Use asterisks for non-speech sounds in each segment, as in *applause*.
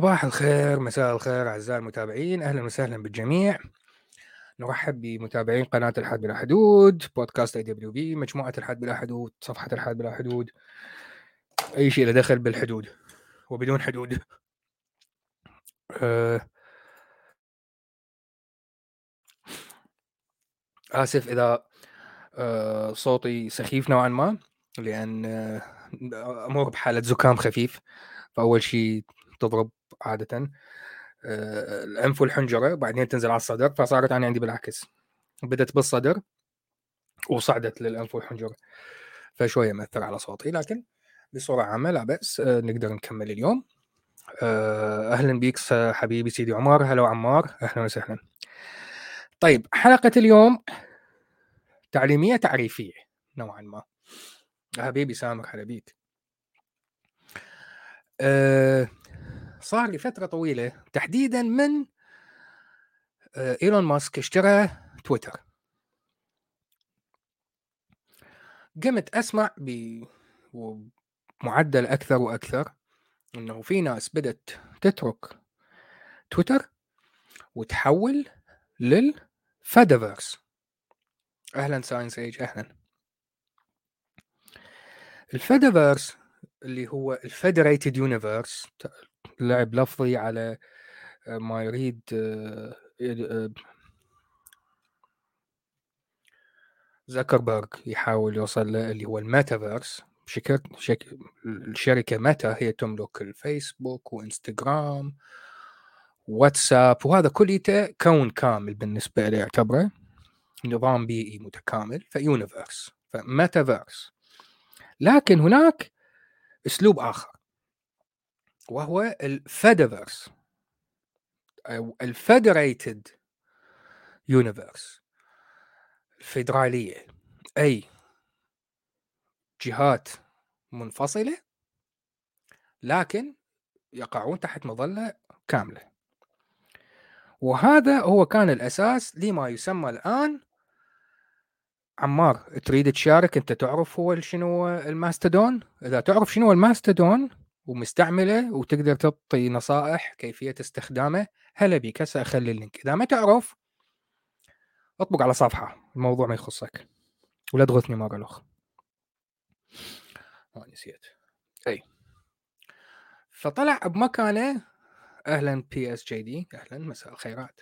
صباح الخير مساء الخير أعزائي المتابعين أهلا وسهلا بالجميع. نرحب بمتابعين قناة الحاد بلا حدود بودكاست AWB مجموعة الحاد بلا حدود صفحة الحاد بلا حدود أي شيء له دخل بالحدود وبدون حدود. أه. آسف إذا أه صوتي سخيف نوعا ما لأن أه أمر بحالة زكام خفيف. فأول شيء تضرب عادة آه، الأنف والحنجرة وبعدين تنزل على الصدر فصارت أنا عندي بالعكس. بدت بالصدر وصعدت للأنف والحنجرة فشوية مأثر على صوتي لكن بصورة عامة لا بأس آه، نقدر نكمل اليوم. آه، أهلا بيك حبيبي سيدي عمر. هلا عمار أهلا وسهلا. طيب حلقة اليوم تعليمية تعريفية نوعا ما. حبيبي سامر هلا بيك. أه صار لفتره طويلة تحديدا من آه، إيلون ماسك اشترى تويتر. قمت أسمع بمعدل أكثر وأكثر إنه في ناس بدأت تترك تويتر وتحول للفيدافيرس أهلا Science Age أهلا. ال Fediverse اللي هو ال federated universe لعب لفظي على آه، ما يريد آه، آه، زكربرج يحاول يوصل له اللي هو الميتافيرس. شكل شك... الشركة ميتا هي تملك الفيسبوك وإنستغرام واتساب وهذا كله كون كامل بالنسبة له يعتبره نظام بيئي متكامل ف universe ف metaverse لكن هناك أسلوب آخر. وهو ال Fediverse أو ال federated universe الفيدرالية أي جهات منفصلة لكن يقعون تحت مظلة كاملة. وهذا هو كان الأساس لما يسمى الآن عمار تريد تشارك أنت تعرف هو شنو الماستودون؟ إذا تعرف شنو الماستودون ومستعملة وتقدر تعطي نصائح كيفية استخدامه. هلا بيك هسه أخلي ال link. إذا ما تعرف أطبق على صفحة الموضوع ما يخصك. ولا تغثني مرة الأخ. ما نسيت. أي. فطلع بمكانة أهلا BSGD أهلا مساء الخيرات.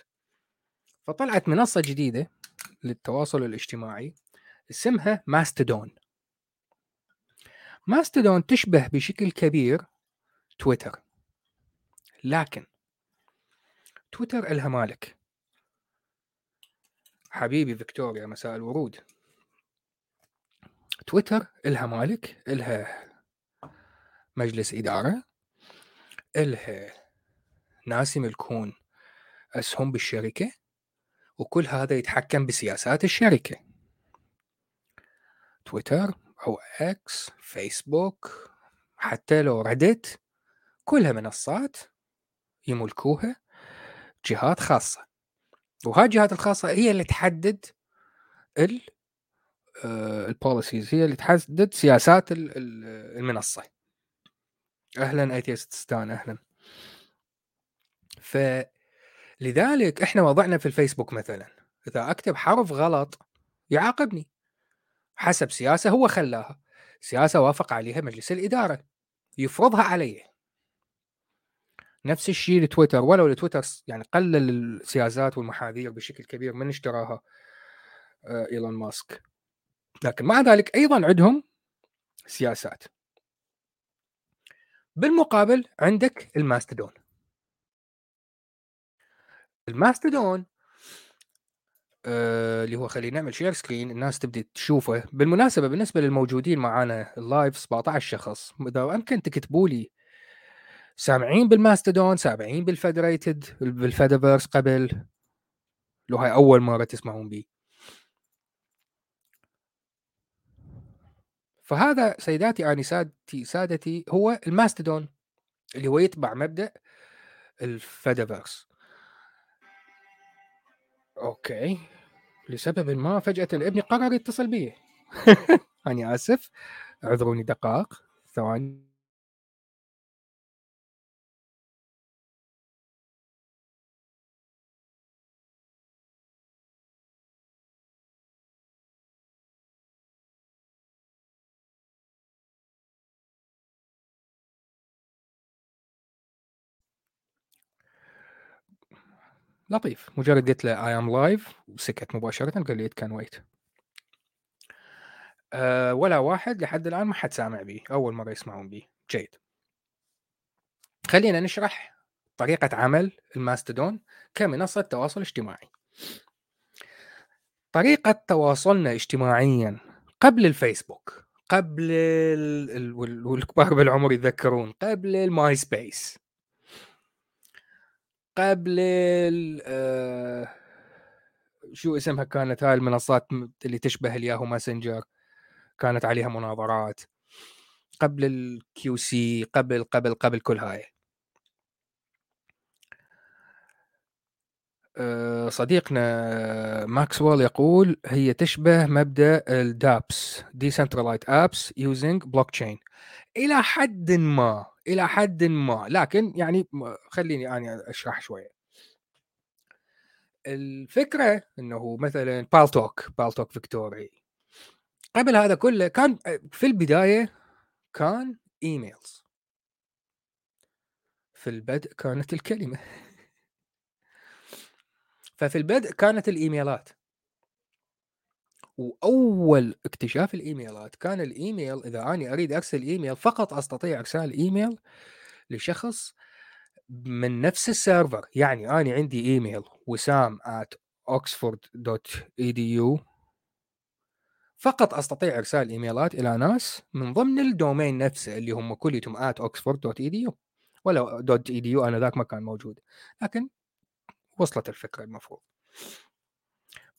فطلعت منصة جديدة للتواصل الاجتماعي اسمها ماستدون ماستدون تشبه بشكل كبير تويتر. لكن تويتر إلها مالك. حبيبي فيكتوريا مساء الورود. تويتر إلها مالك إلها مجلس إدارة إلها ناس يملكون أسهم بالشركة وكل هذا يتحكم بسياسات الشركة. تويتر أو إكس فيسبوك حتى لو ردت كلها منصات يملكوها جهات خاصة وهاي الجهات الخاصة هي اللي تحدد ال policies هي اللي تحدد سياسات المنصة. أهلا ايتيستان أهلا. فلذلك إحنا وضعنا في الفيسبوك مثلا إذا أكتب حرف غلط يعاقبني. حسب سياسة هو خلاها سياسة وافق عليها مجلس الإدارة يفرضها علي. نفس الشيء لتويتر ولو لتويتر يعني قلل السياسات والمحاذير بشكل كبير من اشتراها آه، إيلون ماسك. لكن مع ذلك أيضا عندهم سياسات. بالمقابل عندك الماستدون الماستدون آه اللي هو خلينا نعمل share screen الناس تبدي تشوفه. بالمناسبة بالنسبة للموجودين معانا ال live 17 شخص إذا أمكن تكتبوا لي سامعين بالماستودون سامعين بال federated بال fediverse قبل. لو هاي أول مرة تسمعون بي. فهذا سيداتي انساتي سادتي هو الماستودون اللي هو يتبع مبدأ ال fediverse okay. لسبب ما فجأة ابني قرر يتصل بي. *laughs* اني آسف. اعذروني دقائق. ثواني. لطيف. مجرد قلت له I am live وسكت مباشرة قال لي it can wait ولا واحد لحد الآن ما حد سامع به أول مرة يسمعون به جيد. خلينا نشرح طريقة عمل الماستودون كمنصة تواصل اجتماعي. طريقة تواصلنا اجتماعيا قبل الفيسبوك قبل. ال... والكبار بالعمر يتذكرون قبل الماي سبيس قبل ال... آه... شو اسمها كانت هاي المنصات اللي تشبه الياهو ماسنجر كانت عليها مناظرات. قبل ال QC قبل قبل قبل كل هاي. آه، صديقنا ماكسويل يقول هي تشبه مبدأ ال DApps Decentralized Apps Using Blockchain. إلى حد ما إلى حد ما. لكن يعني خليني أنا أشرح شوية. الفكرة إنه مثلا بالتوك بالتوك فيكتوري قبل هذا كله كان في البداية كان emails. في البدء كانت الكلمة. *laughs* ففي البدء كانت الإيميلات. وأول اكتشاف الإيميلات كان الإيميل إذا أني أريد أرسل إيميل فقط أستطيع إرسال إيميل لشخص من نفس ال server. يعني أنا عندي إيميل وسام at oxford.edu فقط أستطيع إرسال إيميلات إلى ناس من ضمن ال domain نفسه اللي هم كليتهم at oxford.edu ولا dot edu أنا ذاك ما كان موجود. لكن وصلت الفكرة المفروض.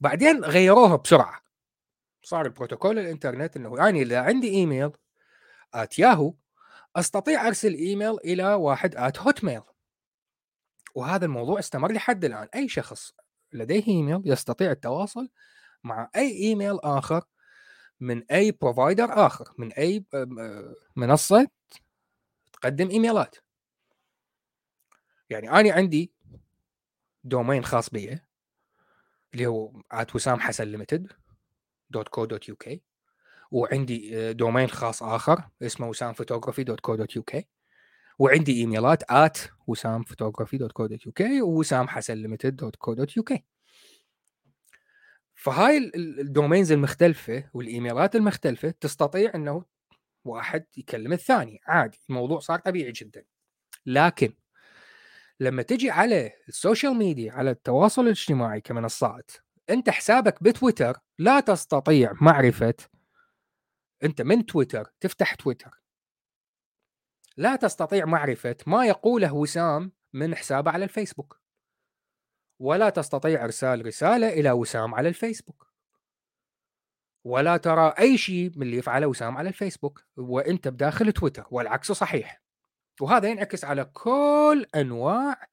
بعدين غيروها بسرعة. صار البروتوكول الإنترنت إنه يعني إذا عندي إيميل at Yahoo أستطيع أرسل إيميل إلى واحد at Hotmail وهذا الموضوع استمر لحد الآن. أي شخص لديه إيميل يستطيع التواصل مع أي إيميل آخر من أي provider آخر من أي منصة تقدم إيميلات. يعني أنا عندي domain خاص بي اللي هو at وسام حسن limited dot dot وعندي domain خاص آخر اسمه وسام photography dot dot وعندي إيميلات at وسام photography dot dot ووسام حسن limited dot dot فهاي ال domains المختلفة والإيميلات المختلفة تستطيع إنه واحد يكلم الثاني. عادي الموضوع صار طبيعي جدا. لكن لما تجي على ال social media على التواصل الاجتماعي كمنصات أنت حسابك بتويتر لا تستطيع معرفة. أنت من تويتر تفتح تويتر. لا تستطيع معرفة ما يقوله وسام من حسابه على الفيسبوك. ولا تستطيع إرسال رسالة إلى وسام على الفيسبوك. ولا ترى أي شيء من اللي يفعله وسام على الفيسبوك وأنت بداخل تويتر والعكس صحيح. وهذا ينعكس على كل أنواع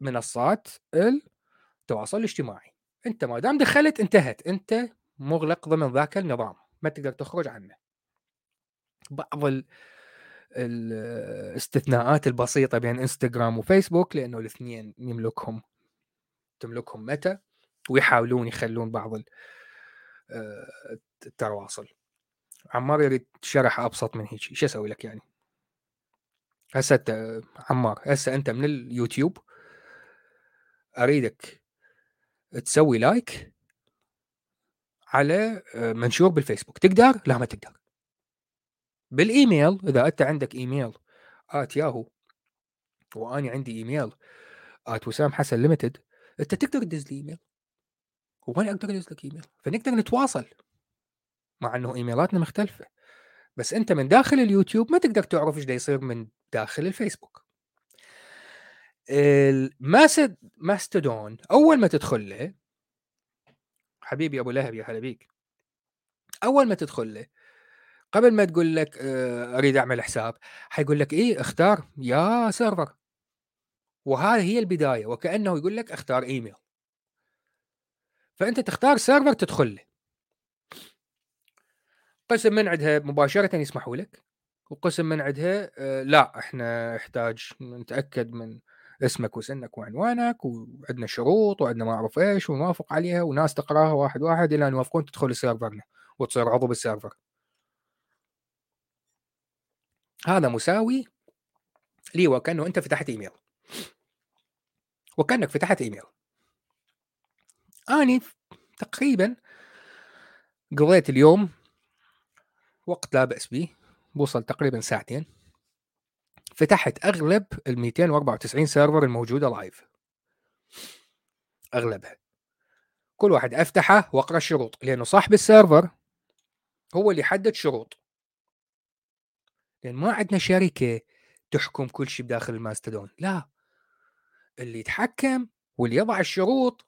منصات التواصل الاجتماعي. أنت ما دام دخلت انتهت أنت مغلق ضمن ذاك النظام ما تقدر تخرج عنه. بعض الاستثناءات البسيطة بين إنستغرام وفيسبوك لأنه الاثنين يملكهم تملكهم متى؟ ويحاولون يخلون بعض آه، التواصل. عمار يريد شرح أبسط من هيك شو أسوي لك يعني؟ هسه عمار هسه أنت من اليوتيوب. أريدك تسوي like على آه، منشور بالفيسبوك. تقدر؟ لا ما تقدر. بالإيميل إذا أنت عندك email at Yahoo واني عندي email at وسام حسن limited أنت تقدر تدز لي إيميل وأنا أقدر أدز لك إيميل. فنقدر نتواصل مع إنه إيميلاتنا مختلفة. بس أنت من داخل اليوتيوب ما تقدر تعرف إيش يصير من داخل الفيسبوك. الماسد ماستودون أول ما تدخل له حبيبي أبو لهب يا هلا بيك. أول ما تدخل له قبل ما تقول لك آه، أريد أعمل حساب حيقول لك إيه اختار يا server. وهذه هي البداية وكأنه يقول لك اختار إيميل. فأنت تختار server تدخل له. قسم من عندها مباشرة يسمحوا لك وقسم من عندها آه، لا إحنا نحتاج نتأكد من اسمك وسنك وعنوانك وعندنا شروط وعندنا ما أعرف إيش ونوافق عليها وناس تقراها واحد واحد إلى أن يوافقون تدخل سيرفرنا وتصير عضو بالسيرفر. هذا مساوي لي وكأنه أنت فتحت إيميل. وكأنك فتحت إيميل. آني تقريبا قضيت اليوم وقت لا بأس به بوصل تقريبا ساعتين. فتحت أغلب ال 294 server الموجودة live أغلبها. كل واحد أفتحه وأقرأ الشروط لأنه صاحب ال server هو اللي يحدد شروط. لأن ما عندنا شركة تحكم كل شيء بداخل الماستودون لا. اللي يتحكم واللي يضع الشروط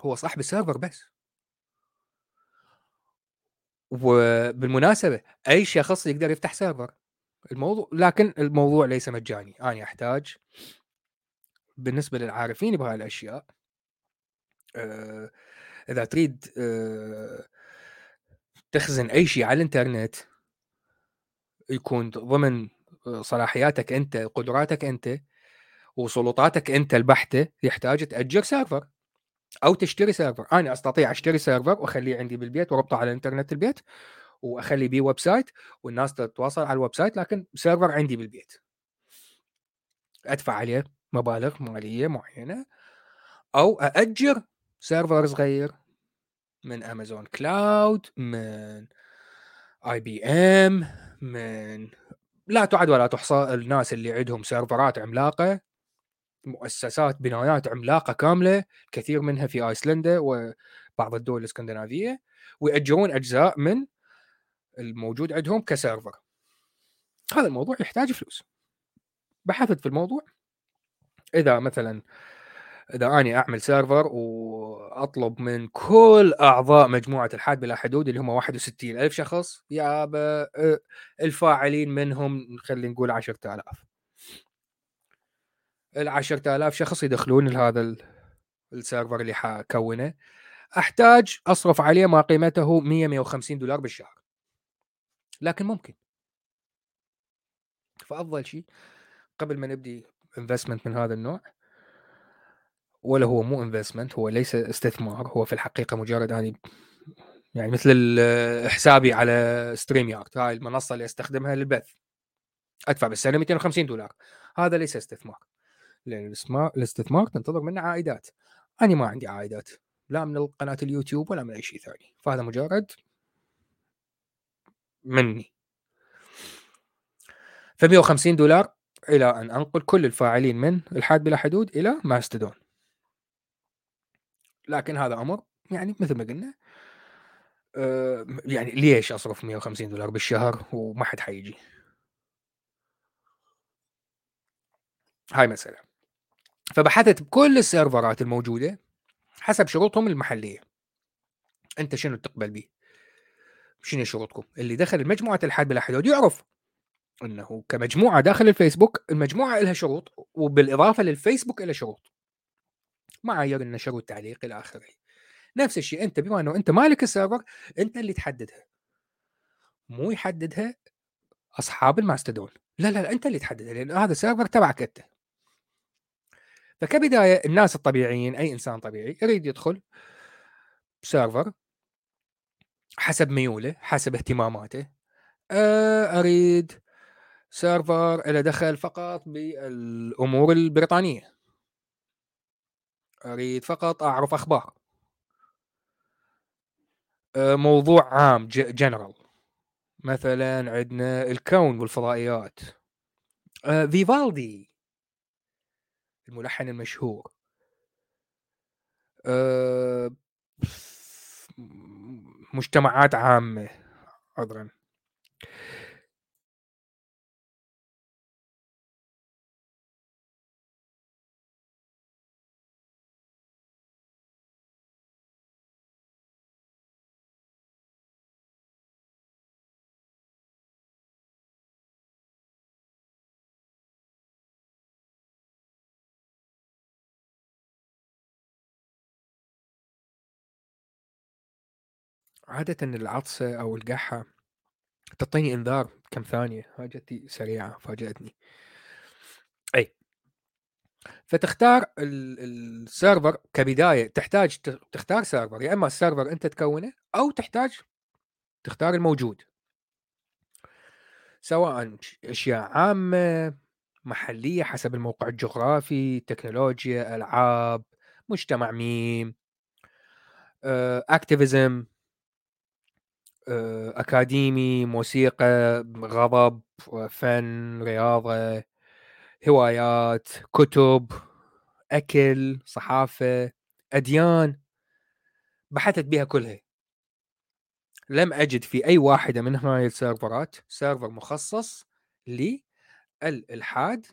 هو صاحب ال server بس. وبالمناسبة أي شخص يقدر يفتح server؟ الموضوع لكن الموضوع ليس مجاني. أنا أحتاج بالنسبة للعارفين بهاي الأشياء آه إذا تريد آه تخزن أي شيء على الإنترنت يكون ضمن صلاحياتك أنت قدراتك أنت وسلطاتك أنت البحتة يحتاج تأجر server أو تشتري server. أنا أستطيع أشتري server وأخليه عندي بالبيت وأربطه على الانترنت البيت. وأخلي بيه website والناس تتواصل على ال website لكن server عندي بالبيت. أدفع عليه مبالغ مالية معينة أو أأجر server صغير من Amazon Cloud من IBM من لا تعد ولا تحصى الناس اللي عندهم سيرفرات عملاقة مؤسسات بنايات عملاقة كاملة كثير منها في ايسلندا وبعض الدول الإسكندنافية ويأجرون أجزاء من الموجود عندهم ك server. هذا الموضوع يحتاج فلوس. بحثت في الموضوع. إذا مثلا إذا أني أعمل server وأطلب من كل أعضاء مجموعة إلحاد بلا حدود اللي هم 61 ألف شخص يا الفاعلين منهم خلينا نقول 10000 ال 10000 شخص يدخلون لهذا ال server اللي حكونه. أحتاج أصرف عليه ما قيمته 100 150 دولار بالشهر. لكن ممكن. فأفضل شيء قبل ما نبدي investment من هذا النوع ولا هو مو investment هو ليس استثمار هو في الحقيقة مجرد اني يعني مثل *laughs* حسابي على StreamYard هاي المنصة اللي أستخدمها للبث. أدفع بالسنة 250 دولار. هذا ليس استثمار. لأن الاستثمار تنتظر منه عائدات. أنا ما عندي عائدات لا من قناه اليوتيوب ولا من أي شيء ثاني. فهذا مجرد مني. ف 150 دولار إلى أن أنقل كل الفاعلين من إلحاد بلا حدود إلى ماستودون. لكن هذا أمر يعني مثل ما قلنا آه يعني ليش أصرف 150 دولار بالشهر وما حد حيجي؟ هاي مسألة. فبحثت بكل السيرفرات الموجودة حسب شروطهم المحلية. أنت شنو تقبل به شنو شروطكم؟ اللي دخل مجموعة الحاد بلا حدود يعرف. إنه كمجموعة داخل الفيسبوك المجموعة لها شروط وبالإضافة للفيسبوك لها شروط. معايير النشر والتعليق إلى آخره. نفس الشيء أنت بما إنه أنت مالك ال server أنت اللي تحددها. مو يحددها أصحاب الماستودون لا لا, لا أنت اللي تحددها لأن هذا ال server تبعك أنت. فكبداية الناس الطبيعيين أي إنسان طبيعي يريد يدخل server حسب ميوله حسب اهتماماته. آه، أريد server له دخل فقط بالأمور البريطانية. أريد فقط أعرف أخبار. آه، موضوع عام جنرال مثلا عندنا الكون والفضائيات. آه، فيفالدي الملحن المشهور. آه، مجتمعات عامة عذرا. عادة العطسة أو القحة تعطيني إنذار كم ثانية هاي جتي سريعة فاجأتني. أي. فتختار ال server كبداية تحتاج تختار server يا إما ال server أنت تكونه أو تحتاج تختار الموجود. سواء أشياء عامة محلية حسب الموقع الجغرافي، تكنولوجيا، ألعاب، مجتمع ميم، آآ آآ أكاديمي، موسيقى، غضب، فن، رياضة، هوايات، كتب، أكل، صحافة، أديان، بحثت بها كلها. لم أجد في أي واحدة من هاي السيرفرات server مخصص للإلحاد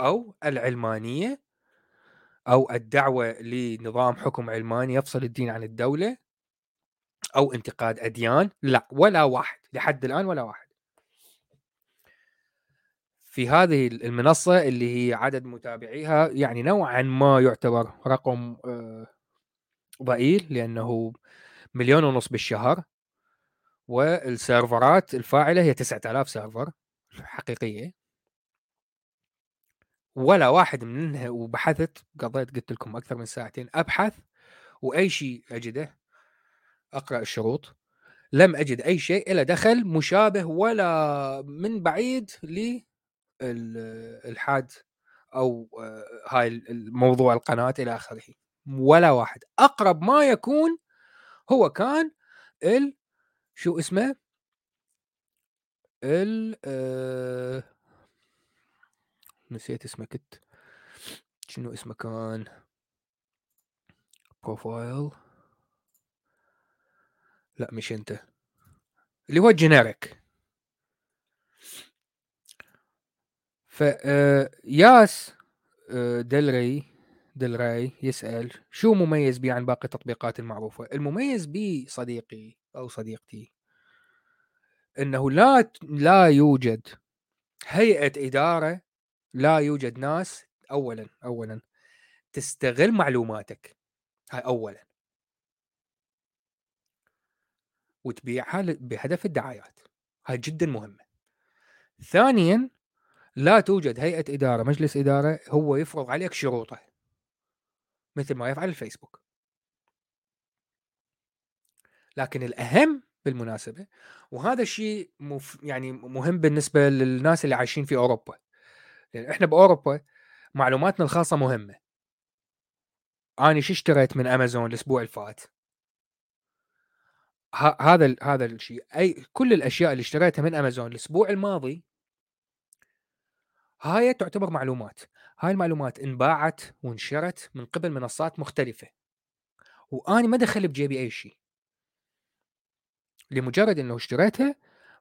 أو العلمانية أو الدعوة لنظام حكم علماني يفصل الدين عن الدولة أو انتقاد أديان لا ولا واحد لحد الآن ولا واحد. في هذه المنصة اللي هي عدد متابعيها يعني نوعا ما يعتبر رقم آه، ضئيل لأنه مليون ونص بالشهر والسيرفرات الفاعلة هي 9000 سيرفر حقيقية. ولا واحد منها وبحثت قضيت قلت لكم أكثر من ساعتين أبحث وأي شيء أجده أقرأ الشروط لم أجد أي شيء إلا دخل مشابه ولا من بعيد للحاد أو آه، هاي الموضوع القناة إلى آخره. ولا واحد. أقرب ما يكون هو كان ال شو اسمه؟ ال آه نسيت اسمه كنت شنو اسمه كان؟ profile لا مش أنت. اللي هو ال generic ف آه، yes آه، دلري دلراي يسأل شو مميز بيه عن باقي التطبيقات المعروفة؟ المميز بيه صديقي أو صديقتي أنه لا لا يوجد هيئة إدارة لا يوجد ناس أولا أولا تستغل معلوماتك. هاي أولا. وتبيعها بهدف الدعايات. هاي جدا مهمة. ثانيا لا توجد هيئة إدارة مجلس إدارة هو يفرض عليك شروطه مثل ما يفعل الفيسبوك. لكن الأهم بالمناسبة وهذا الشيء مف يعني مهم بالنسبة للناس اللي عايشين في أوروبا. لأن إحنا بأوروبا معلوماتنا الخاصة مهمة. أنا شو اشتريت من أمازون الأسبوع اللي فات؟ هذا هذا الشيء. أي كل الأشياء اللي اشتريتها من امازون الأسبوع الماضي هاي تعتبر معلومات. هاي المعلومات انباعت وانشرت من قبل منصات مختلفة. واني ما دخل بجيبي أي شيء. لمجرد إنه اشتريتها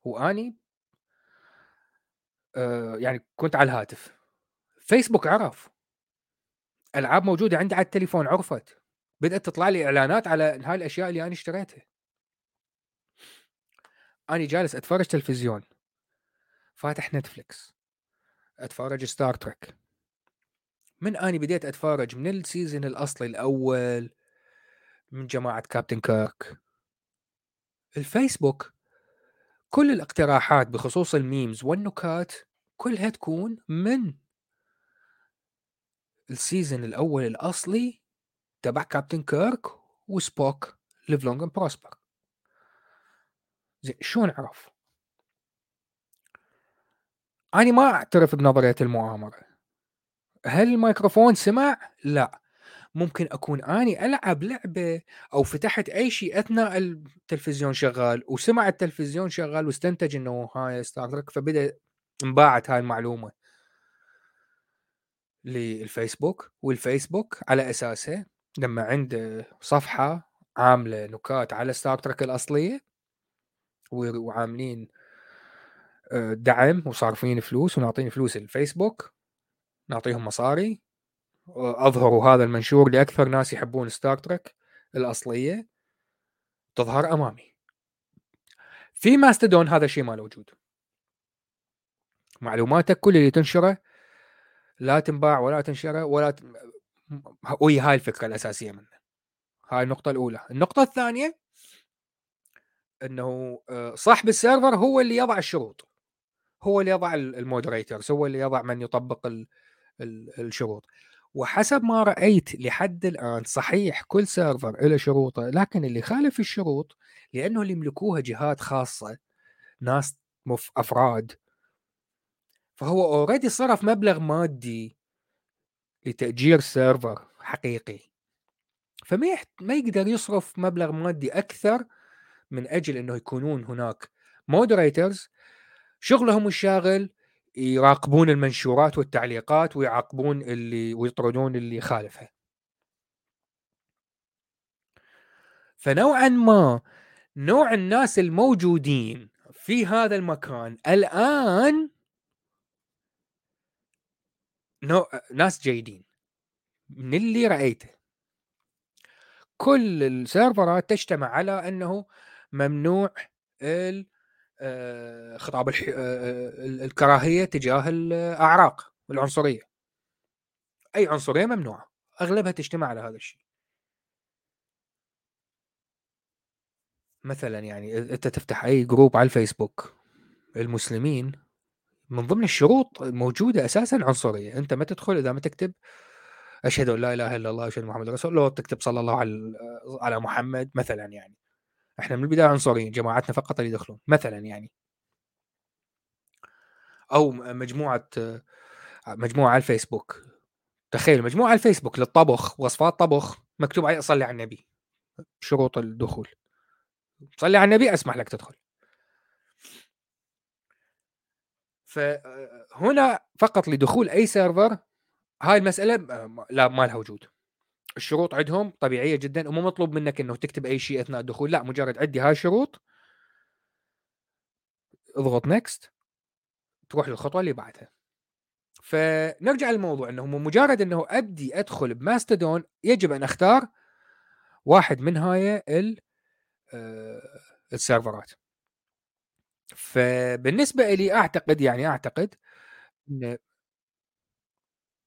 وأني آه يعني كنت على الهاتف. فيسبوك عرف. ألعاب موجودة عندي على التليفون عرفت. بدأت تطلع لي إعلانات على هاي الأشياء اللي أنا اشتريتها. اني جالس أتفرج تلفزيون. فاتح نتفلكس أتفرج ستار تريك من اني بديت أتفرج؟ من ال season الأصلي الأول. من جماعة كابتن كيرك الفيسبوك. كل الاقتراحات بخصوص ال memes والنكات كلها تكون من ال season الأول الأصلي تبع كابتن كيرك وسبوك live long and prosper زين شلون عرف؟ أنا ما أعترف بنظرية المؤامرة هل الميكروفون سمع؟ لا ممكن أكون أني ألعب لعبة أو فتحت أي شيء أثناء التلفزيون شغال وسمع التلفزيون شغال واستنتج إنه هاي ستار ترك فبدأ انباعت هاي المعلومة للفيسبوك والفيسبوك على أساسه لما عنده صفحة عاملة نكات على ستار ترك الأصلية وعاملين آه، دعم وصارفين فلوس ونعطين فلوس الفيسبوك نعطيهم مصاري أظهروا هذا المنشور لأكثر ناس يحبون ستار ترك الأصلية تظهر أمامي. في ماستدون هذا الشيء ما موجود. معلوماتك كل اللي تنشره لا تنباع ولا تنشره ولا ت... وهي هاي الفكرة الأساسية منه. هاي النقطة الأولى. النقطة الثانية إنه آه، صاحب ال server هو اللي يضع الشروط. هو اللي يضع ال moderators هو اللي يضع من يطبق ال ال الشروط. وحسب ما رأيت لحد الآن صحيح كل server له شروطه لكن اللي خالف الشروط لأنه اللي يملكوها جهات خاصة ناس أفراد. فهو already صرف مبلغ مادي لتأجير server حقيقي. فما. ما يقدر يصرف مبلغ مادي أكثر من أجل إنه يكونون هناك moderators شغلهم الشاغل يراقبون المنشورات والتعليقات ويعاقبون اللي ويطردون اللي يخالفها فنوعا ما نوع الناس الموجودين في هذا المكان الآن نوع ناس جيدين. من اللي رأيته؟ كل السيرفرات تجتمع على أنه ممنوع آه، خطاب الح... آه، الكراهية تجاه الأعراق والعنصريه أي عنصرية ممنوعة أغلبها تجتمع على هذا الشيء. مثلا يعني أنت تفتح أي جروب على الفيسبوك المسلمين من ضمن الشروط موجودة أساسا عنصرية. أنت ما تدخل إذا ما تكتب أشهد أن لا إله إلا الله أشهد محمد رسول الله تكتب صلى الله على على محمد مثلا يعني. إحنا من البداية عنصريين جماعتنا فقط اللي يدخلون مثلا يعني. أو مجموعة مجموعة على الفيسبوك. تخيل مجموعة على الفيسبوك للطبخ وصفات طبخ مكتوب عليه صلي على النبي. شروط الدخول. صلي على النبي أسمح لك تدخل. فهنا فقط لدخول أي server هاي المسألة لا ما لها وجود. الشروط عندهم طبيعية جدا ومو مطلوب منك إنه تكتب أي شيء أثناء الدخول. لا مجرد عندي هاي الشروط اضغط next تروح للخطوة اللي بعدها. فنرجع للموضوع إنه مجرد إنه أبدي أدخل بماستودون يجب أن أختار واحد من هاي آه، السيرفرات. فبالنسبة لي أعتقد يعني أعتقد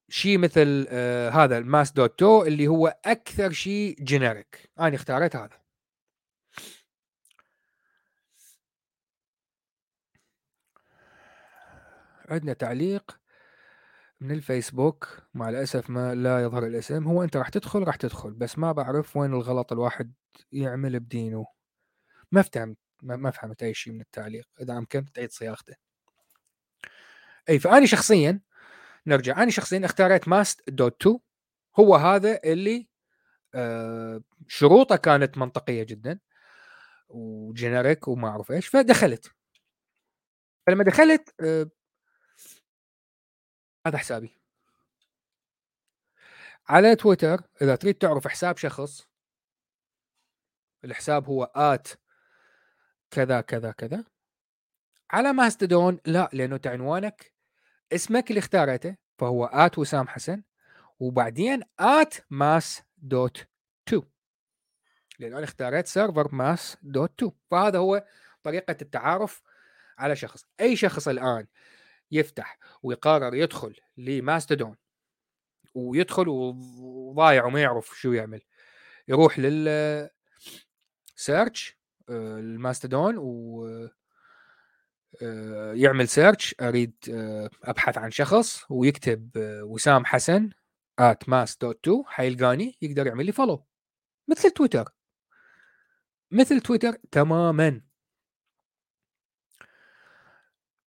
شيء مثل آه هذا ال mas dot to اللي هو أكثر شيء generic أنا اختاريت هذا. عندنا تعليق من الفيسبوك. مع الأسف ما لا يظهر الاسم. هو أنت راح تدخل راح تدخل بس ما بعرف وين الغلط الواحد يعمل بدينه. ما فهمت ما فهمت أي شيء من التعليق إذا امكن تعيد صياغته. أي فاني شخصيا نرجع. أنا شخصيا اختاريت ماست دوت 2 هو هذا اللي آه شروطه كانت منطقية جدا وجينيريك وما أعرف إيش. فدخلت. فلما دخلت آه هذا حسابي. على تويتر إذا تريد تعرف حساب شخص الحساب هو at كذا كذا كذا على ماستودون لا لأنه عنوانك اسمك اللي اختارته فهو at وسام حسن وبعدين at mas dot to. لأنه أنا اختاريت server mas dot to. فهذا هو طريقة التعارف على شخص. أي شخص الآن يفتح ويقرر يدخل لماستودون ويدخل وضايع وما يعرف شو يعمل يروح لل search آه، الماستودون و آه، يعمل search أريد آه، أبحث عن شخص ويكتب وسام حسن at mas dot to حيلقاني يقدر يعمل لي follow مثل تويتر. مثل تويتر تماما.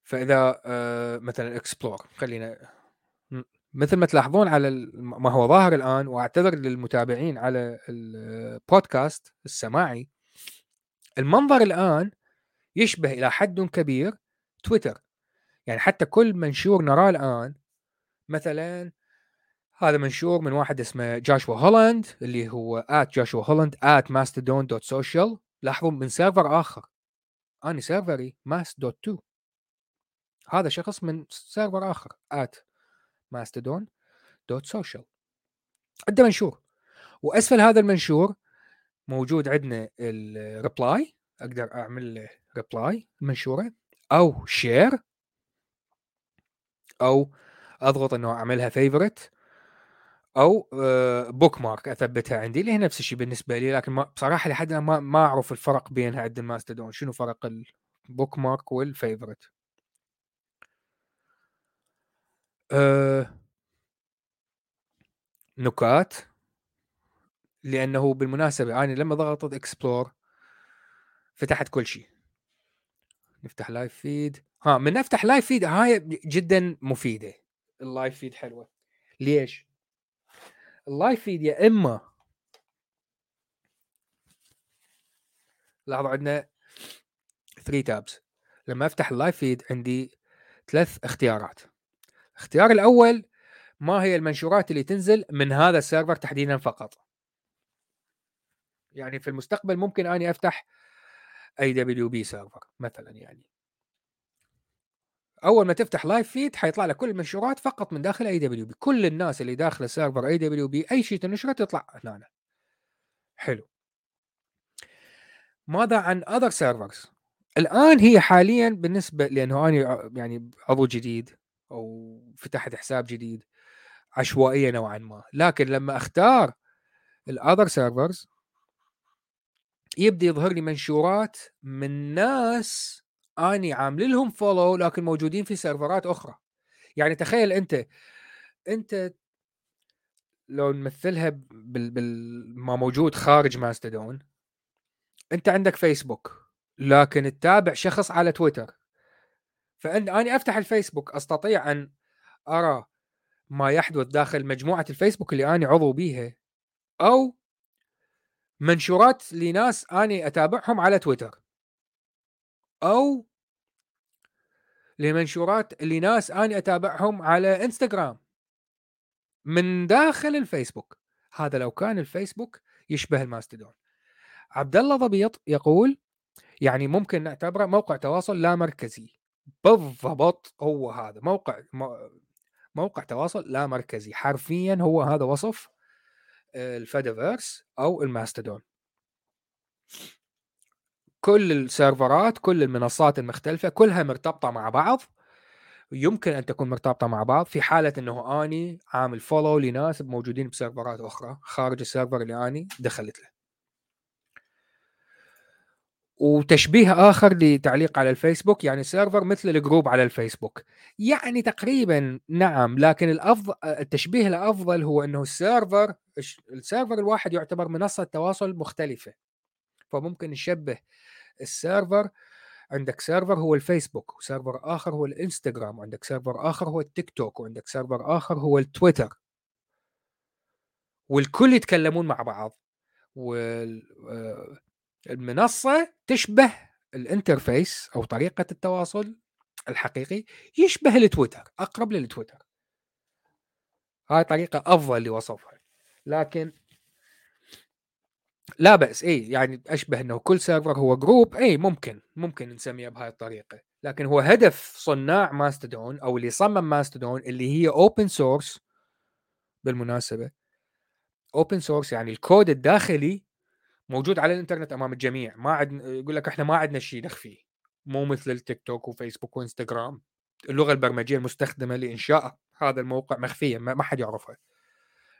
فإذا مثلا explore خلينا مثل ما تلاحظون على ما هو ظاهر الآن وأعتذر للمتابعين على البودكاست السماعي. المنظر الآن يشبه إلى حد كبير تويتر. يعني حتى كل منشور نراه الآن مثلا هذا منشور من واحد اسمه جاشوا هولاند اللي هو at جاشوا هولاند at ماستودون dot social لاحظوا من server آخر. أنا سيرفري mas dot to هذا شخص من server آخر at ماستودون dot social عنده منشور. وأسفل هذا المنشور موجود عندنا ال reply أقدر أعمل له reply منشورة أو share أو أضغط إنه أعملها favorite أو book آه، mark أثبتها عندي اللي هي نفس الشيء بالنسبة لي لكن ما بصراحة لحد الآن ما, ما أعرف الفرق بينها عند الماستودون شنو فرق ال bookmark وال favorite نكات. لأنه بالمناسبة أنا لما ضغطت explore فتحت كل شيء. نفتح live feed ها من نفتح live feed هاي جدا مفيدة. ال live feed حلوة. ليش؟ ال live feed يا إما لاحظوا عندنا 3 tabs لما أفتح ال live feed عندي ثلاث اختيارات. الاختيار الأول ما هي المنشورات اللي تنزل من هذا ال server تحديدا فقط؟ يعني في المستقبل ممكن أني أفتح أي دبليو بي server مثلا يعني. أول ما تفتح live feed حيطلع لك كل المنشورات فقط من داخل أي دبليو بي. كل الناس اللي داخل ال server أي دبليو بي أي شيء تنشره تطلع هنا. حلو. ماذا عن other servers الآن هي حاليا بالنسبة لأنه أنا يعني عضو جديد أو فتحت حساب جديد عشوائية نوعا ما. لكن لما أختار ال other servers يبدأ يظهر لي منشورات من ناس أني عامل لهم follow لكن موجودين في سيرفرات أخرى. يعني تخيل أنت أنت لو نمثلها بال, بال ما موجود خارج ماستدون أنت عندك فيسبوك لكن تتابع شخص على تويتر. فان أني أفتح الفيسبوك أستطيع أن أرى ما يحدث داخل مجموعة الفيسبوك اللي أني عضو بيها أو منشورات لناس أني أتابعهم على تويتر. أو لمنشورات لناس أني أتابعهم على إنستغرام. من داخل الفيسبوك. هذا لو كان الفيسبوك يشبه الماستودون عبد الله ضبيط يقول يعني ممكن نعتبره موقع تواصل لا مركزي. بالضبط هو هذا. موقع موقع تواصل لا مركزي. حرفيا هو هذا وصف ال Fediverse أو الماستودون كل السيرفرات كل المنصات المختلفة كلها مرتبطة مع بعض. يمكن أن تكون مرتبطة مع بعض في حالة إنه أني عامل follow لناس موجودين بسيرفرات أخرى خارج ال server اللي أني دخلت له. وتشبيه آخر لتعليق على الفيسبوك يعني server مثل ال group على الفيسبوك. يعني تقريبا نعم لكن الافضل التشبيه الأفضل هو إنه ال server ال server الواحد يعتبر منصة تواصل مختلفة. فممكن نشبه ال server عندك server هو الفيسبوك و server آخر هو الإنستغرام وعندك server آخر هو التيك توك وعندك server آخر هو التويتر. والكل يتكلمون مع بعض وال آه، المنصة تشبه ال interface أو طريقة التواصل الحقيقي يشبه التويتر أقرب للتويتر. هاي طريقة أفضل لوصفها لكن لا بأس إي يعني أشبه إنه كل server هو group إي ممكن ممكن نسميها بهاي الطريقة. لكن هو هدف صناع ماستودون أو اللي صمم ماستودون اللي هي open source بالمناسبة. open source يعني الكود الداخلي موجود على الإنترنت أمام الجميع ما عد يقول لك إحنا ما عندنا شيء نخفيه مو مثل التيك توك وفيسبوك وإنستغرام اللغة البرمجية المستخدمة لإنشاء هذا الموقع مخفيه ما حد يعرفها.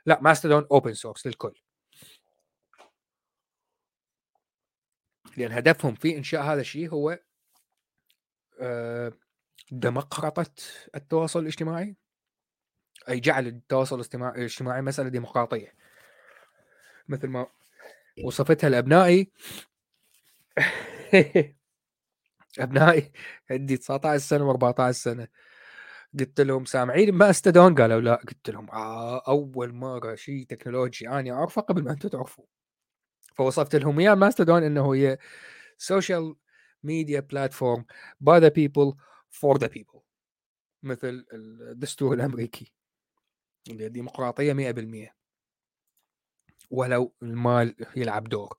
لا ماستودون open source للكل. لأن هدفهم في إنشاء هذا الشيء هو آه، دمقرطة التواصل الاجتماعي. أي جعل التواصل الاجتماعي مسألة ديمقراطية. مثل ما وصفتها لأبنائي. *laughs* أبنائي عندي 19 سنة و14 سنة. قلت لهم سامعين ماستودون قالوا لا. قلت لهم آه أول مرة شيء تكنولوجي أنا أعرفه قبل ما أنتم تعرفوا فوصفت لهم إياه ماستودون إنه هي social media platform by the people for the people مثل الدستور الأمريكي. اللي ديمقراطيه 100% ولو المال يلعب دور.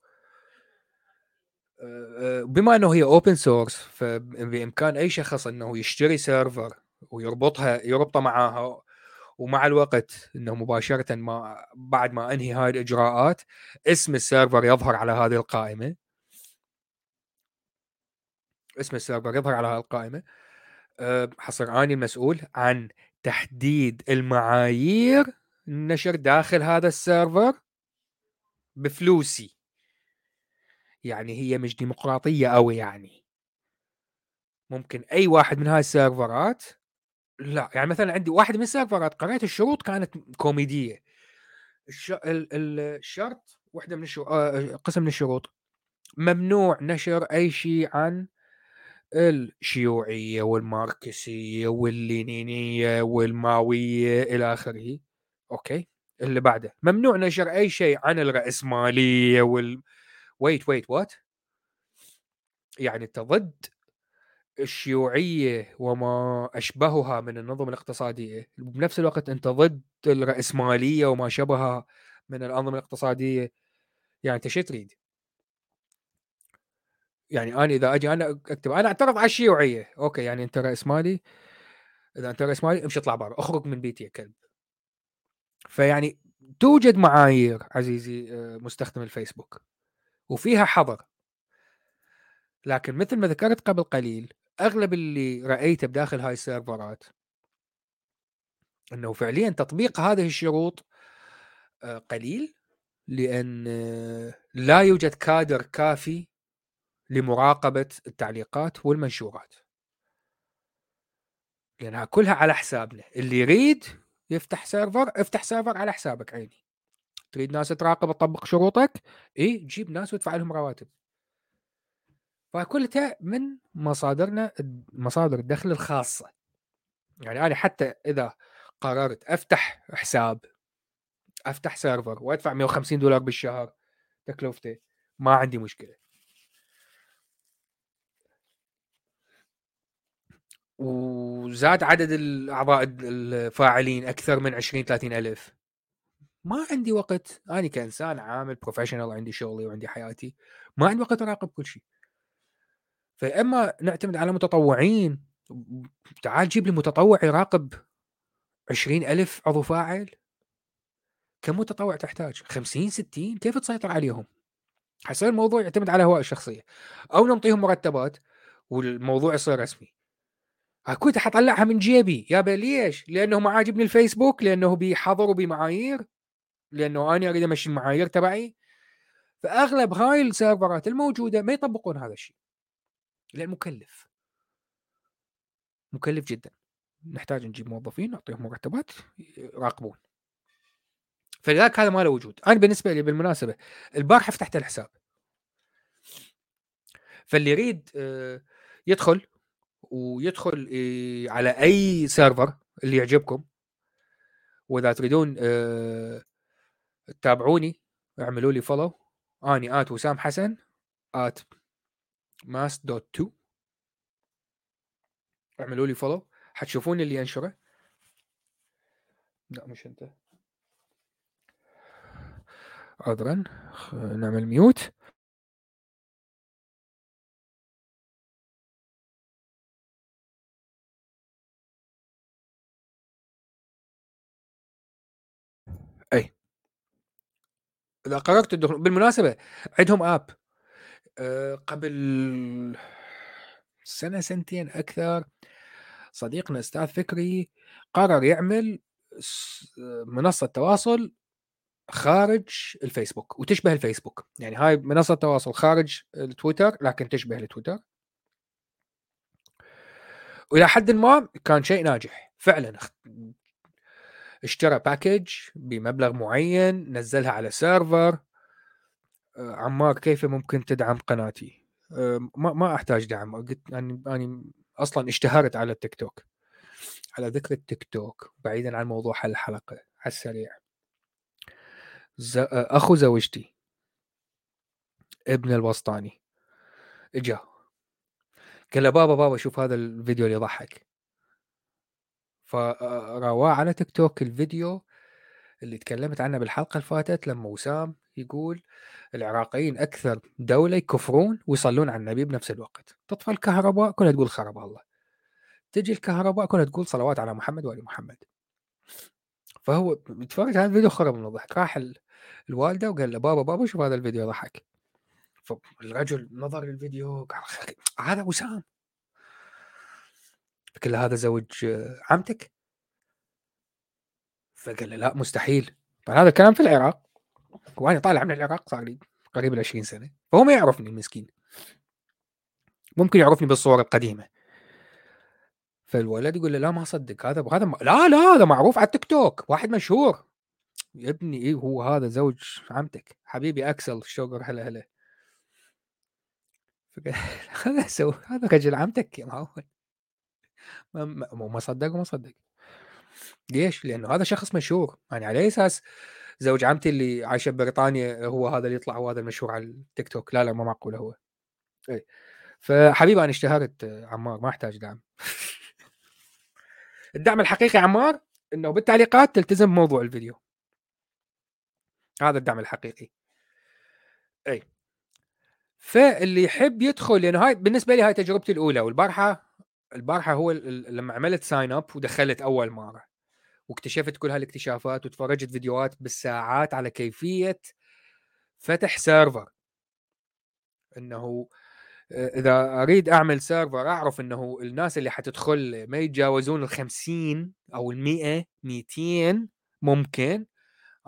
بما إنه هي open source فبامكان أي شخص إنه يشتري server ويربطها يربطه معاها ومع الوقت إنه مباشرة ما بعد ما أنهي هاي الإجراءات اسم ال server يظهر على هذه القائمة. اسم ال server يظهر على هذه القائمة. حصر أني المسؤول عن تحديد المعايير النشر داخل هذا السيرفر بفلوسي. يعني هي مش ديمقراطية قوي يعني. ممكن أي واحد من هاي السيرفرات لا يعني مثلا عندي واحد من السيرفرات قريت الشروط كانت كوميدية. الشرط واحدة من الشروط آه، قسم من الشروط. ممنوع نشر أي شيء عن الشيوعية والماركسية واللينينية والماوية إلى آخره. okay؟ اللي بعده. ممنوع نشر أي شيء عن الراسماليه وال wait wait what يعني أنت ضد الشيوعية وما أشبهها من النظم الاقتصادية. بنفس الوقت أنت ضد الراسماليه وما شبهها من الأنظمة الاقتصادية. يعني أنت شو تريد؟ يعني أنا إذا أجي أنا أكتب أنا أعترض على الشيوعية. okay يعني أنت رأسمالي. إذا أنت رأسمالي امشي اطلع برا اخرج من بيتي يا كلب. فيعني توجد معايير عزيزي آه، مستخدم الفيسبوك وفيها حظر. لكن مثل ما ذكرت قبل قليل أغلب اللي رأيته بداخل هاي السيرفرات إنه فعليا تطبيق هذه الشروط آه، قليل لأن آه، لا يوجد كادر كافي لمراقبة التعليقات والمنشورات. لأنها كلها على حسابنا. اللي يريد يفتح server افتح server على حسابك عيني. تريد ناس تراقب تطبق شروطك؟ اي جيب ناس وادفع لهم رواتب. فكلها من مصادرنا مصادر الدخل الخاصة. يعني أنا حتى إذا قررت أفتح حساب أفتح server وأدفع 150 دولار بالشهر تكلفته ما عندي مشكلة. وزاد عدد الأعضاء الفاعلين أكثر من 20 30 ألف. ما عندي وقت. أنا كإنسان عامل professional عندي شغلي وعندي حياتي. ما عندي وقت أراقب كل شيء. فإما نعتمد على متطوعين. تعال جيب لي متطوع يراقب عشرين ألف عضو فاعل. كم متطوع تحتاج؟ 50 60 كيف تسيطر عليهم؟ حيصير الموضوع يعتمد على هواء الشخصية. أو نعطيهم مرتبات والموضوع يصير رسمي. كنت حطلعها من جيبي. يا ليش؟ لأنه ما عاجبني الفيسبوك لأنه بيحضر وبمعايير لأنه أنا أريد أمشي المعايير تبعي. فأغلب هاي السيرفرات الموجودة ما يطبقون هذا الشيء. لأن مكلف. مكلف جدا. نحتاج نجيب موظفين نعطيهم مرتبات يراقبون. فلذلك هذا ما له وجود. أنا بالنسبة لي بالمناسبة البارحة فتحت الحساب. فاللي يريد آه، يدخل ويدخل آه، على أي سيرفر اللي يعجبكم. وإذا تريدون آه، تتابعوني اعملوا لي follow أني at وسام حسن at mas dot to. اعملوا لي follow حتشوفون اللي انشره لا مش انت. عذرا نعمل mute أي. إذا قررت الدخول بالمناسبة عندهم app أه قبل سنة سنتين أكثر صديقنا أستاذ فكري قرر يعمل منصة تواصل خارج الفيسبوك وتشبه الفيسبوك. يعني هاي منصة تواصل خارج التويتر لكن تشبه التويتر. وإلى حد ما كان شيء ناجح. فعلا اشترى package بمبلغ معين نزلها على server آه، عمار كيف ممكن تدعم قناتي؟ آه، ما ما أحتاج دعم. قلت يعني أنا أصلا اشتهرت على التيك توك. على ذكر التيك توك بعيدا عن موضوع الحلقة على السريع. آه، أخو زوجتي. ابن الوسطاني. إجا. قال له بابا بابا شوف هذا الفيديو اللي يضحك. فرواه على تيك توك الفيديو اللي تكلمت عنه بالحلقة اللي فاتت لما وسام يقول العراقيين أكثر دولة يكفرون ويصلون على النبي بنفس الوقت. تطفى الكهرباء كلها تقول خرب الله. تجي الكهرباء كلها تقول صلوات على محمد وآل محمد. فهو يتفرج على الفيديو خرب من الضحك. راح الوالدة وقال له بابا بابا شوف هذا الفيديو ضحك. فالرجل نظر للفيديو قال هذا وسام. فقال له هذا زوج عمتك؟ فقال له لا مستحيل. هذا الكلام في العراق. وأنا طالع من العراق صار لي قريب ال 20 سنة. فهو ما يعرفني المسكين. ممكن يعرفني بالصور القديمة. فالولد يقول له لا ما أصدق. هذا هذا لا لا هذا معروف على التيك توك. واحد مشهور. يا ابني إيه هو هذا زوج عمتك؟ حبيبي أكسل شوقر هلا هلا. *laughs* هذا سوى هذا رجل عمتك؟ يا معود ما, ما, ما صدق وما صدق ليش؟ لأنه هذا شخص مشهور. يعني على أساس زوج عمتي اللي عايشة ببريطانيا هو هذا اللي يطلع وهذا المشهور على التيك توك. لا لا ما معقول هو. إي. فحبيبي أنا اشتهرت عمار ما أحتاج دعم. *laughs* الدعم الحقيقي عمار إنه بالتعليقات تلتزم بموضوع الفيديو. هذا الدعم الحقيقي. إي. فاللي يحب يدخل لأنه هاي بالنسبة لي هاي تجربتي الأولى والبارحة البارحة هو لما عملت sign up ودخلت أول مرة واكتشفت كل هالاكتشافات وتفرجت فيديوهات بالساعات على كيفية فتح server إنه إذا أريد أعمل server أعرف إنه الناس اللي حتدخل ما يتجاوزون ال 50 أو ال 100 200 ممكن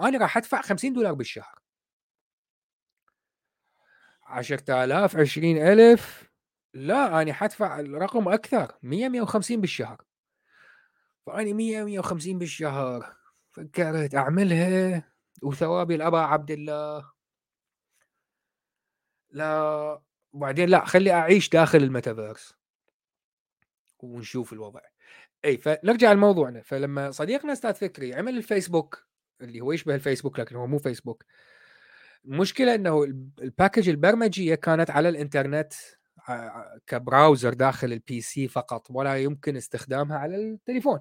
أنا راح أدفع 50 دولار بالشهر. 10000 20000 لا أنا حدفع الرقم أكثر 100 150 بالشهر. فاني 100 150 بالشهر فكرت أعملها وثوابي الابا عبد الله. لا وبعدين لا خلي أعيش داخل الميتافيرس ونشوف الوضع. إي فنرجع لموضوعنا. فلما صديقنا أستاذ فكري عمل الفيسبوك اللي هو يشبه الفيسبوك لكن هو مو فيسبوك المشكلة إنه ال package البرمجية كانت على الإنترنت ك browser داخل ال PC فقط ولا يمكن استخدامها على التليفون.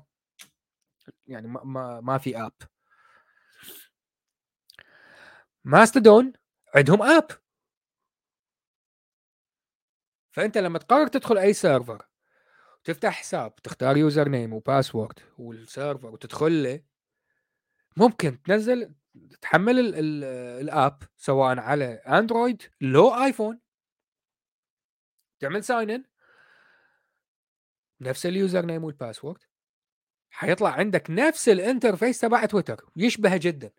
يعني ما ما, في app ماستودون عندهم app فأنت لما تقرر تدخل أي server تفتح حساب تختار user name و password وال server وتدخل له ممكن تنزل تحمل ال ال ال app سواء على اندرويد لو ايفون تعمل sign in نفس ال user name وال password حيطلع عندك نفس ال interface تبع تويتر يشبه جدا.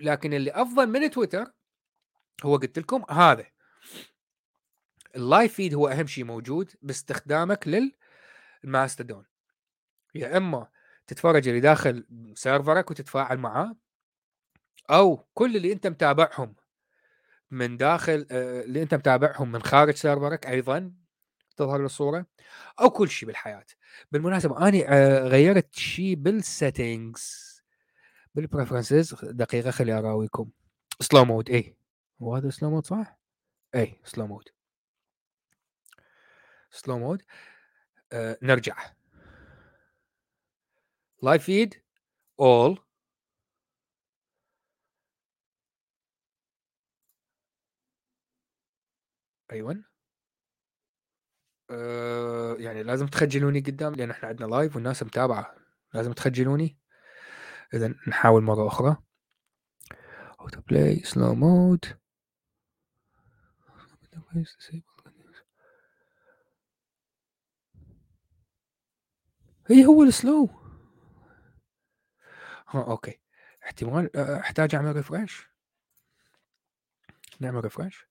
لكن اللي أفضل من تويتر هو قلت لكم هذا. ال live feed هو أهم شيء موجود باستخدامك للماستودون يا إما تتفرج اللي داخل server ك وتتفاعل معاه أو كل اللي أنت متابعهم. من داخل آه، اللي أنت متابعهم من خارج server ك أيضا تظهر الصورة أو كل شيء بالحياة. بالمناسبة أنا آه، غيرت شيء بال settings بال preferences دقيقة خلي اراويكم slow mode اي هو هذا slow mode صح؟ اي slow mode slow mode نرجع. live feed all آه يعني لازم تخجلوني قدام لأن إحنا عندنا live والناس متابعة. لازم تخجلوني. اذا نحاول مرة أخرى. auto play slow mode هي هو ال slow ها okay. احتمال أحتاج أعمل refresh نعمل refresh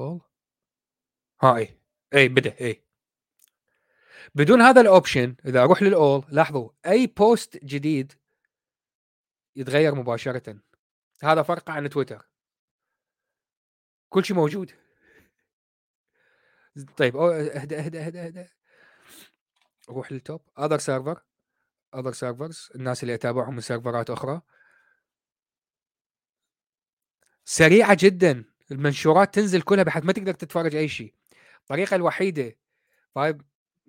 أول؟ ها اي اي بدأ اي بدون هذا ال option إذا أروح لل all لاحظوا أي post جديد يتغير مباشرة. هذا فرق عن تويتر كل شيء موجود. طيب اهدى اهدى اهدى اهدى روح لل top other server other servers الناس اللي أتابعهم من سيرفرات أخرى. سريعة جدا. المنشورات تنزل كلها بحيث ما تقدر تتفرج أي شيء. الطريقة الوحيدة طيب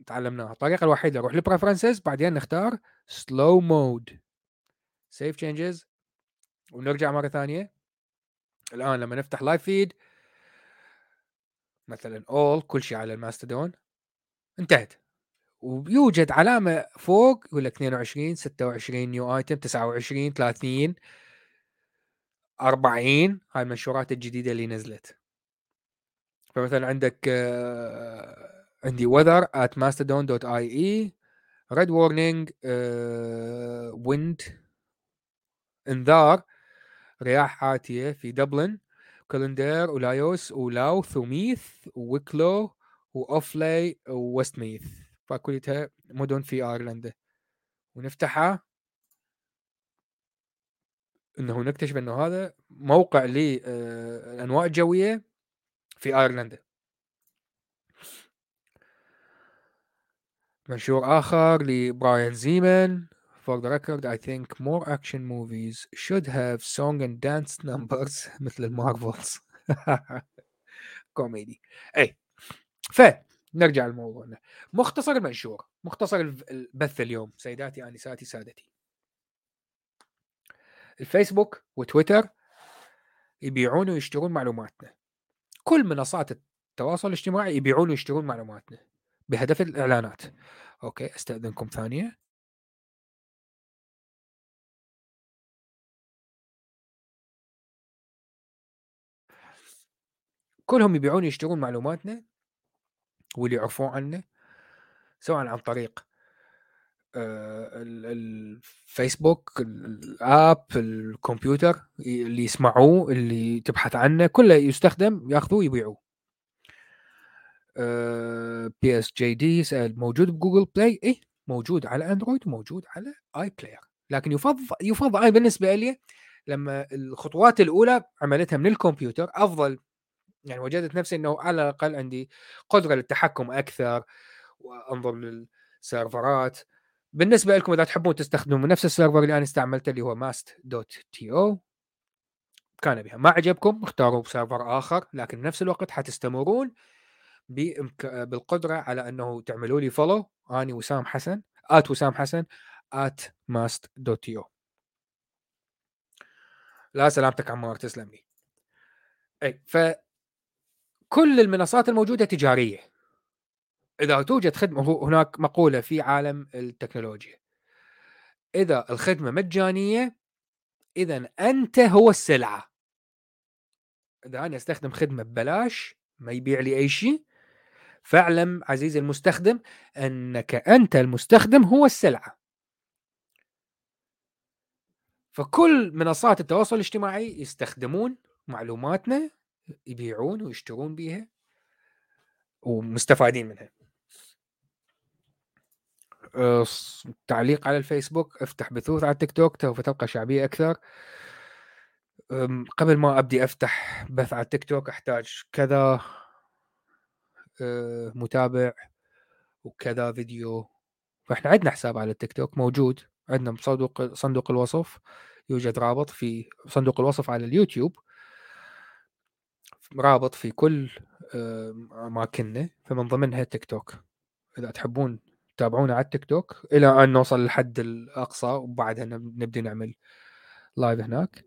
تعلمناها. الطريقة الوحيدة نروح ل preferences بعدين نختار slow mode save changes ونرجع مرة ثانية. الآن لما نفتح live feed مثلا all كل شيء على الماستودون. انتهت. ويوجد علامة فوق يقول لك 22 26 new item 29 30 40 هاي المنشورات الجديدة اللي نزلت. فمثلا عندك آه، عندي weather at mastodon.ie red warning wind انذار رياح آتية في دبلن كيلدير ولايوس ولاوث وميث وويكلو واوفلي وويستميث فكلها مدن في ايرلندا ونفتحها انه نكتشف إنه هذا موقع للأنواء الجوية في آيرلندا. منشور آخر لبراين زيمان. For the record, I think more action movies should have song and dance *laughs* numbers مثل ال Marvels كوميدي اي فنرجع لموضوعنا. مختصر المنشور. مختصر البث اليوم. سيداتي آنساتي سادتي. الفيسبوك وتويتر يبيعون ويشترون معلوماتنا. كل منصات التواصل الاجتماعي يبيعون ويشترون معلوماتنا بهدف الإعلانات. أوكي أستأذنكم ثانية. كلهم يبيعون ويشترون معلوماتنا واللي يعرفون عنا سواء عن طريق الفيسبوك ال app الكمبيوتر اللي يسمعوه اللي تبحث عنه كله يستخدم ياخذوه يبيعوه بي اس جي دي موجود ب Google Play؟ اي موجود على أندرويد وموجود على اي بلاير لكن يفضل يفضل أنا بالنسبة لي لما الخطوات الأولى عملتها من الكمبيوتر أفضل يعني وجدت نفسي إنه على الأقل عندي قدرة للتحكم أكثر وأنظر للسيرفرات. بالنسبة لكم إذا تحبون تستخدمون نفس ال server اللي أنا استعملته اللي هو mas dot T O كان بها. ما عجبكم اختاروا server آخر لكن بنفس الوقت حتستمرون بإمك... بالقدرة على أنه تعملوا لي follow أني وسام حسن at وسام حسن at mas dot T O. لا سلامتك عمار تسلم لي. إي ف كل المنصات الموجودة تجارية. إذا توجد خدمة هناك مقولة في عالم التكنولوجيا. إذا الخدمة مجانية إذا أنت هو السلعة. إذا أنا أستخدم خدمة ببلاش ما يبيع لي أي شيء فاعلم عزيزي المستخدم أنك أنت المستخدم هو السلعة. فكل منصات التواصل الاجتماعي يستخدمون معلوماتنا يبيعون ويشترون بيها ومستفادين منها. أه، تعليق على الفيسبوك افتح بثوث على التيك توك سوف تلقى شعبية أكثر. قبل ما أبدي أفتح بث على التيك توك أحتاج كذا أه، متابع وكذا فيديو. فإحنا عندنا حساب على التيك توك موجود. عندنا بصندوق صندوق الوصف يوجد رابط في صندوق الوصف على اليوتيوب. رابط في كل أماكننا فمن ضمنها تيك توك. إذا تحبون تابعونا على التيك توك إلى أن نوصل للحد الأقصى وبعدها نبدأ نعمل live هناك.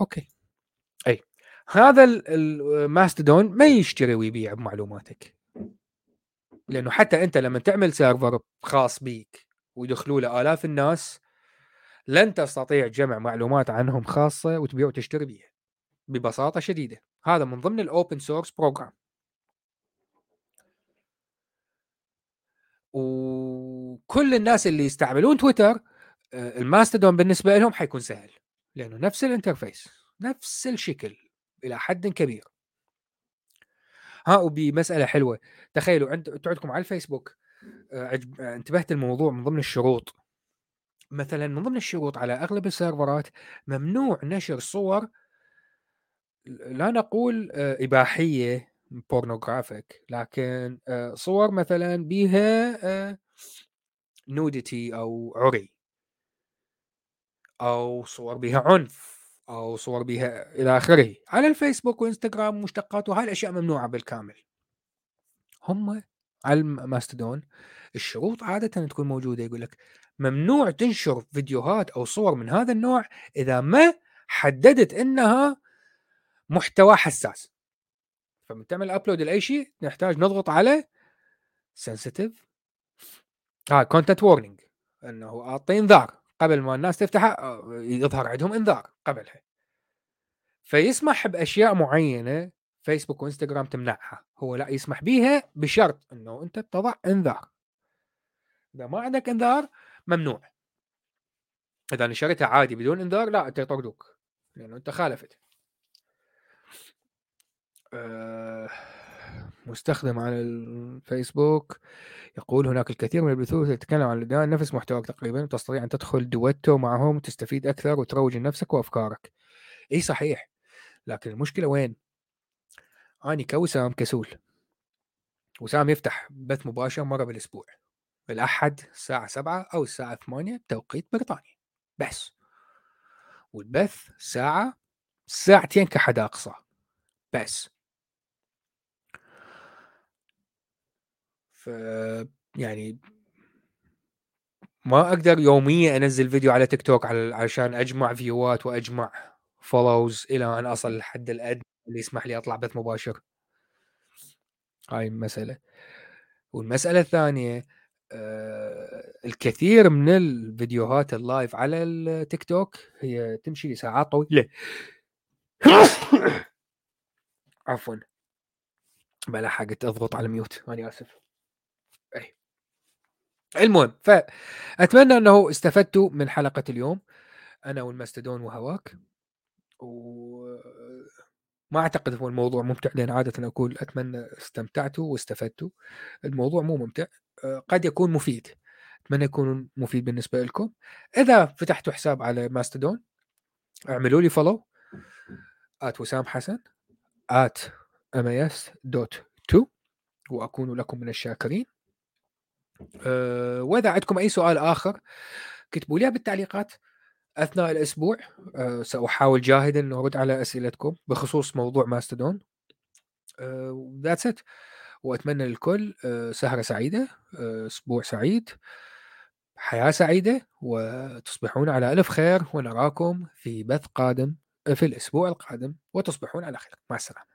Okay. أي. هذا الماستدون ما يشتري ويبيع بمعلوماتك. لأنه حتى أنت لما تعمل server خاص بيك ويدخلوا له آلاف الناس لن تستطيع جمع معلومات عنهم خاصة وتبيع وتشتري بيها. ببساطة شديدة. هذا من ضمن ال open source program وكل الناس اللي يستعملون تويتر آه، الماستدون بالنسبة لهم حيكون سهل لأنه نفس ال interface نفس الشكل إلى حد كبير. ها وبمساله حلوة تخيلوا أنتم عندكم على الفيسبوك آه، آه، انتبهت الموضوع من ضمن الشروط. مثلا من ضمن الشروط على أغلب السيرفرات ممنوع نشر صور لا نقول إباحية pornographic لكن صور مثلا بها nudity أو عري. أو صور بها عنف. أو صور بها إلى آخره. على الفيسبوك وإنستغرام ومشتقات وهاي الأشياء ممنوعة بالكامل. هم على الماستدون الشروط عاده تكون موجودة. يقول لك ممنوع تنشر فيديوهات أو صور من هذا النوع إذا ما حددت إنها محتوى حساس. فمن تعمل upload لأي شيء نحتاج نضغط على سنسيتيف ها كونتنت وورنينج إنه اعطي انذار قبل ما الناس تفتحها آه، يظهر عندهم انذار قبلها. فيسمح بأشياء معينة فيسبوك وإنستغرام تمنعها. هو لا يسمح بيها بشرط إنه أنت تضع انذار إذا ما عندك انذار ممنوع. إذا نشرتها عادي بدون انذار لا أنت يطردوك لأنه أنت خالفت. مستخدم على الفيسبوك. يقول هناك الكثير من البثوث تتكلم عن الإدمان. نفس محتواك تقريبا. وتستطيع أن تدخل دويتو معهم وتستفيد أكثر وتروج لنفسك وأفكارك. إي صحيح. لكن المشكلة وين؟ أني كوسام كسول. وسام يفتح بث مباشر مرة بالأسبوع. الأحد الساعة 7 أو الساعة 8 بتوقيت بريطانيا بس. والبث ساعة ساعتين كحد اقصى بس. ف يعني ما أقدر يوميا أنزل فيديو على تيك توك على عشان أجمع فيوات وأجمع follows إلى أن أصل الحد الادنى اللي يسمح لي أطلع بث مباشر. هاي المسألة. والمسألة الثانية آه الكثير من الفيديوهات ال live على التيك توك هي تمشي لساعات طويلة. عفوا. بلا حاجة أضغط على ميوت أنا آسف. اي المهم فأتمنى أنه استفدتوا من حلقة اليوم. أنا والمستدون وهواك. و ما أعتقد هو الموضوع ممتع لأن عادة أقول أتمنى استمتعتوا واستفدتوا. الموضوع مو ممتع قد يكون مفيد. أتمنى يكون مفيد بالنسبة لكم. إذا فتحتوا حساب على ماستدون اعملوا لي follow at وسام حسن at m dot to وأكون لكم من الشاكرين. أه وإذا عندكم أي سؤال آخر كتبوا لي بالتعليقات أثناء الأسبوع. أه سأحاول جاهدا ان أرد على أسئلتكم بخصوص موضوع ماستدون that's أه it وأتمنى للكل أه سهرة سعيدة أه أسبوع سعيد حياة سعيدة وتصبحون على ألف خير ونراكم في بث قادم في الأسبوع القادم وتصبحون على خير. مع السلامة.